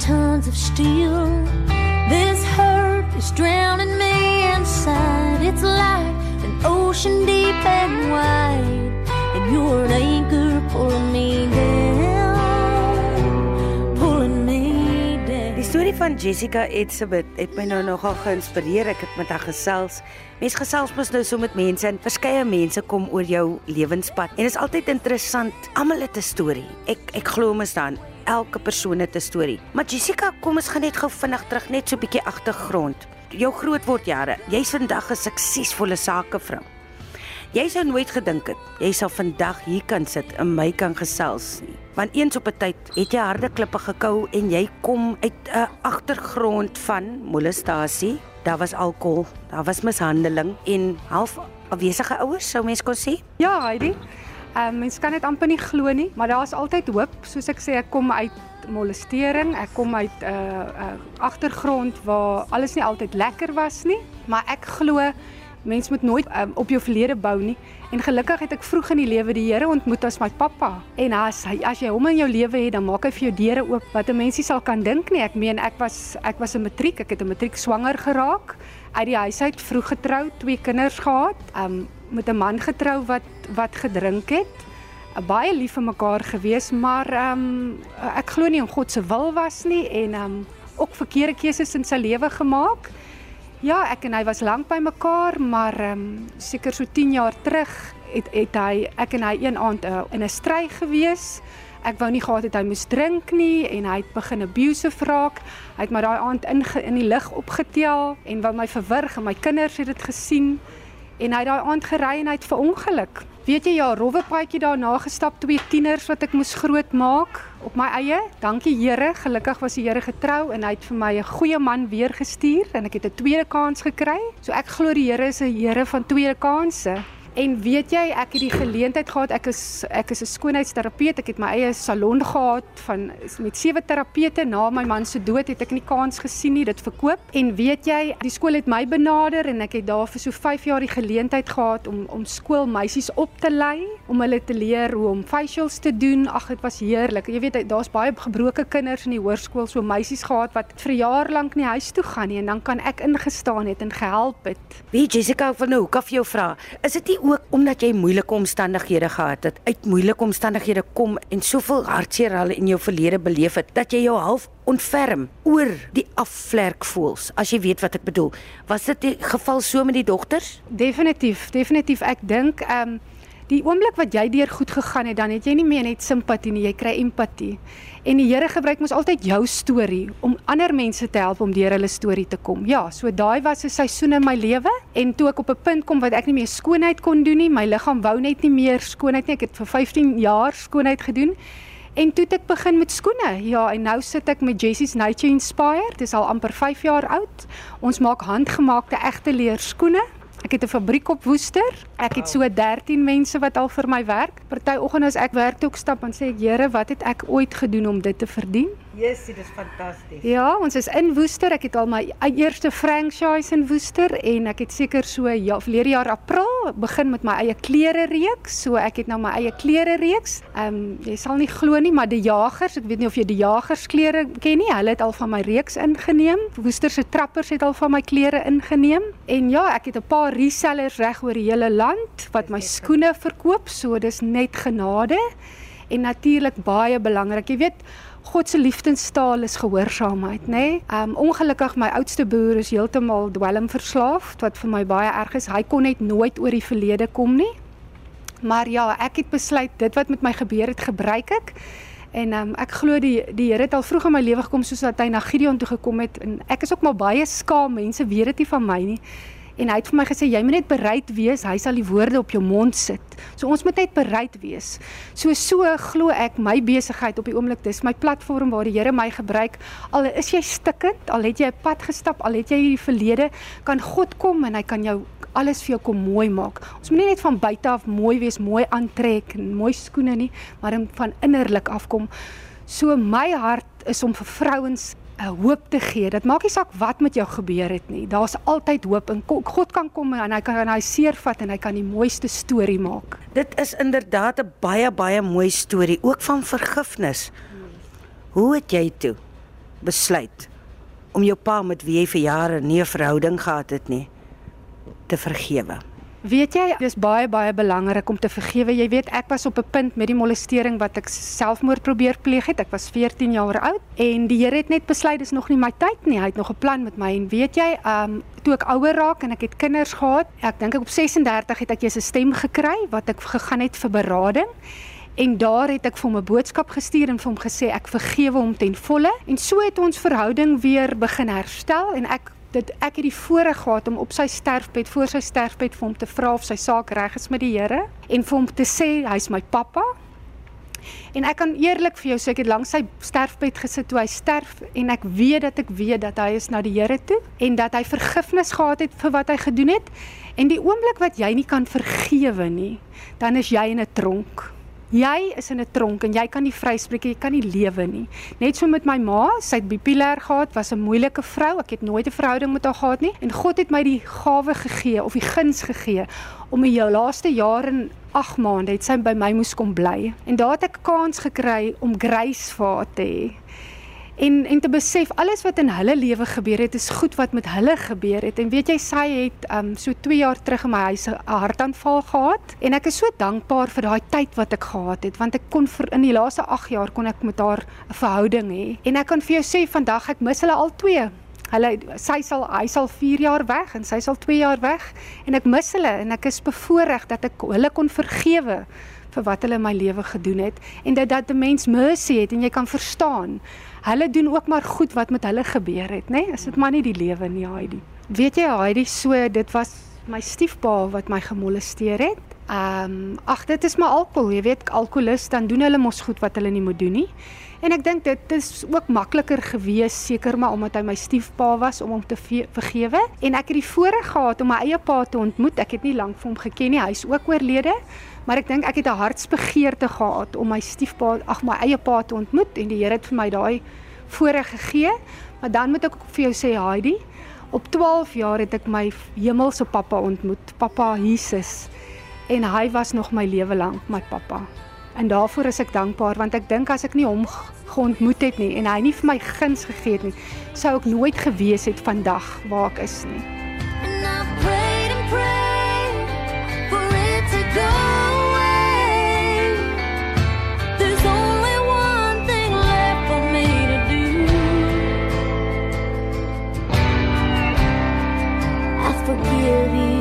still. This hurt is drowning me inside. It's like an ocean deep and wide, and you're an anchor pulling me down, pulling me down. Die storie van Jessica Edsabeth het my nou nogal geïnspireer. Ek het met haar gesels. Mens gesels mos nou so met mense en verskeie mense kom oor jou lewenspad. En dit is altyd interessant. Almal het 'n storie. Ek ek glo mos dan elke persoon het 'n storie. Maar Jessica, kom ons gaan net gou vinnig terug net so 'n bietjie agtergrond. Jou grootword jare. Jy's vandag 'n suksesvolle sakevrou. Jy sou nooit gedink het jy sal vandag hier kan sit en my kan gesels nie. Want eens op 'n tyd het jy harde klippe gekou en jy kom uit 'n agtergrond van molestasie. Daar was alkohol, daar was mishandeling en half afwesige ouers sou mens kon sê. Ja, Heidi. Ehm um, mens kan dit amper nie glo nie, maar daar's altyd hoop. Soos ek sê, ek kom uit molestering. Ek kom uit 'n uh, uh, agtergrond waar alles nie altyd lekker was nie, maar ek glo mens moet nooit um, op jou verlede bou nie. En gelukkig het ek vroeg in die lewe die Here ontmoet as my pappa. En as hy as jy hom in jou lewe het, dan maak hy vir jou deure oop wat 'n mensie sal kan dink nie. Ek meen ek was ek was 'n matriek, ek het 'n matriek swanger geraak. Uit die huis uit vroeg getrou, twee kinders gehad. Um met 'n man getrou wat wat gedrink het. Baie lief vir mekaar gewees, maar um ek glo nie in God se wil was nie en um ook verkeerde keuses in sy lewe gemaak. Ja, ek en hy was lank by mekaar, maar ehm um, seker so 10 jaar terug het het hy ek en hy een aand uh, in 'n stry gewees. Ek wou nie gehad het hy moes drink nie en hy het begin abusive raak. Hy het my daai aand in in die lig opgetel en wou my verwrig en my kinders het dit gesien en hy het daai aand gery en hy het verongeluk. Weet jy ja, rowwe paadjie daarna gestap twee tieners wat ek moes grootmaak op my eie. Dankie Here, gelukkig was die Here getrou en hy het vir my 'n goeie man weer gestuur en ek het 'n tweede kans gekry. So ek glo die Here is 'n Here van tweede kansse. En weet jy, ek het die geleentheid gehad. Ek is ek is 'n skoonheidsterapeut. Ek het my eie salon gehad van met sewe terapeute. Na my man se dood het ek nie kans gesien nie dit verkoop. En weet jy, die skool het my benader en ek het daar vir so 5 jaar die geleentheid gehad om om skoolmeisies op te lei, om hulle te leer hoe om facials te doen. Ag, dit was heerlik. Jy weet, daar's baie gebroke kinders in die hoërskool, so meisies gehad wat vir jaar lank nie huis toe gaan nie en dan kan ek ingestaan het en gehelp het. Wie Jessica van nou, kan vir jou vra, is dit nie ook omdat jy moeilike omstandighede gehad het, uit moeilike omstandighede kom en soveel hartseer hulle in jou verlede beleef het, dat jy jou half ontferm oor die afvlerkvoels, as jy weet wat ek bedoel. Was dit die geval so met die dogters? Definitief, definitief. Ek dink ehm um, die oomblik wat jy deur goed gegaan het, dan het jy nie meer net simpatie nie, jy kry empatie. En die Here gebruik mos altyd jou storie om ander mense te help om deur hulle storie te kom. Ja, so daai was 'n seisoen in my lewe en toe ek op 'n punt kom wat ek nie meer skoonheid kon doen nie, my liggaam wou net nie meer skoonheid nie. Ek het vir 15 jaar skoonheid gedoen. En toe ek begin met skoene. Ja, en nou sit ek met Jessie's Nature Inspired. Dit is al amper 5 jaar oud. Ons maak handgemaakte egte leer skoene. Ek het 'n fabriek op Woester. Ek het so 13 mense wat al vir my werk. Party oggend as ek werk toe ek stap en sê ek, "Here, wat het ek ooit gedoen om dit te verdien?" Jessie, dis fantasties. Ja, ons is in Woester. Ek het al my eerste franchise in Woester en ek het seker so ja, verlede jaar April begin met my eie klere reeks. So ek het nou my eie klere reeks. Ehm um, jy sal nie glo nie, maar die Jagers, ek weet nie of jy die Jagers klere ken nie. Hulle het al van my reeks ingeneem. Woester se trappers het al van my klere ingeneem. En ja, ek het 'n paar resellers reg oor die hele land wat my skoene verkoop. So dis net genade en natuurlik baie belangrik. Jy weet God se liefdestaal is gehoorsaamheid, nê? Nee? Um ongelukkig my oudste broer is heeltemal dwelmverslaaf wat vir my baie erg is. Hy kon net nooit oor die verlede kom nie. Maar ja, ek het besluit dit wat met my gebeur het, gebruik ek. En um, ek glo die die Here het al vroeg in my lewe gekom soos dat hy na Gideon toe gekom het en ek is ook maar baie skaam mense weet dit nie van my nie en hy het vir my gesê jy moet net bereid wees, hy sal die woorde op jou mond sit. So ons moet net bereid wees. So so glo ek my besigheid op die oomblik dis my platform waar die Here my gebruik. Al is jy stikkend, al het jy 'n pad gestap, al het jy hierdie verlede, kan God kom en hy kan jou alles vir jou kom mooi maak. Ons moet nie net van buite af mooi wees, mooi aantrek en mooi skoene nie, maar van innerlik afkom. So my hart is om vir vrouens 'n hoop te gee. Dit maak nie saak wat met jou gebeur het nie. Daar's altyd hoop en God kan kom en hy kan hy seervat en hy kan die mooiste storie maak. Dit is inderdaad 'n baie baie mooi storie ook van vergifnis. Hoe het jy toe besluit om jou pa met wie jy vir jare nie 'n verhouding gehad het nie te vergewe? Weet jy, dis baie baie belangrik om te vergewe. Jy weet, ek was op 'n punt met die molestering wat ek selfmoord probeer pleeg het. Ek was 14 jaar oud en die Here het net besluit dis nog nie my tyd nie. Hy het nog 'n plan met my en weet jy, um toe ek ouer raak en ek het kinders gehad, ek dink ek op 36 het ek eers 'n stem gekry wat ek gegaan het vir berading. En daar het ek vir hom 'n boodskap gestuur en vir hom gesê ek vergewe hom ten volle. En so het ons verhouding weer begin herstel en ek dit ek het die voorreg gehad om op sy sterfbed voor sy sterfbed vir hom te vra of sy saak reg is met die Here en vir hom te sê hy's my pappa. En ek kan eerlik vir jou sê ek het langs sy sterfbed gesit toe hy sterf en ek weet dat ek weet dat hy is na die Here toe en dat hy vergifnis gehad het vir wat hy gedoen het. En die oomblik wat jy nie kan vergewe nie, dan is jy in 'n tronk. Jy is in 'n tronk en jy kan nie vryspreek jy kan nie lewe nie. Net so met my ma, sy het bipolêr gehad, was 'n moeilike vrou. Ek het nooit 'n verhouding met haar gehad nie en God het my die gawe gegee of die guns gegee om in jou laaste jare en 8 maande het sy by my moes kom bly. En daar het ek kans gekry om grace vir haar te hê en en te besef alles wat in hulle lewe gebeur het is goed wat met hulle gebeur het. En weet jy sy het um so 2 jaar terug in my huis 'n hartaanval gehad. En ek is so dankbaar vir daai tyd wat ek gehad het want ek kon vir, in die laaste 8 jaar kon ek met haar 'n verhouding hê. En ek kan vir jou sê vandag ek mis hulle al twee. Hulle sy sal hy sal 4 jaar weg en sy sal 2 jaar weg. En ek mis hulle en ek is bevoorreg dat ek hulle kon vergewe vir wat hulle in my lewe gedoen het en dat dat 'n mens mercy het en jy kan verstaan hulle doen ook maar goed wat met hulle gebeur het, nê? Nee? Is dit maar nie die lewe nie, Heidi. Weet jy, Heidi, so dit was my stiefpa wat my gemolesteer het. Ehm, um, ag dit is maar alkohol, jy weet, alkoholist dan doen hulle mos goed wat hulle nie moet doen nie. En ek dink dit is ook makliker gewees seker maar omdat hy my stiefpa was om hom te vergewe en ek het die voorreg gehad om my eie pa te ontmoet. Ek het nie lank vir hom geken nie. Hy's ook oorlede. Maar ek dink ek het 'n hartsbegeerte gehad om my stiefpa, ag my eie pa te ontmoet en die Here het vir my daai voorreg gegee. Maar dan moet ek ook vir jou sê Heidi, op 12 jaar het ek my hemelse pappa ontmoet, Pappa Jesus. En hy was nog my lewe lank my pappa. En daarvoor is ek dankbaar want ek dink as ek nie hom geontmoet het nie en hy nie vir my guns gegee het nie, sou ek nooit gewees het vandag waar ek is nie. forgive you.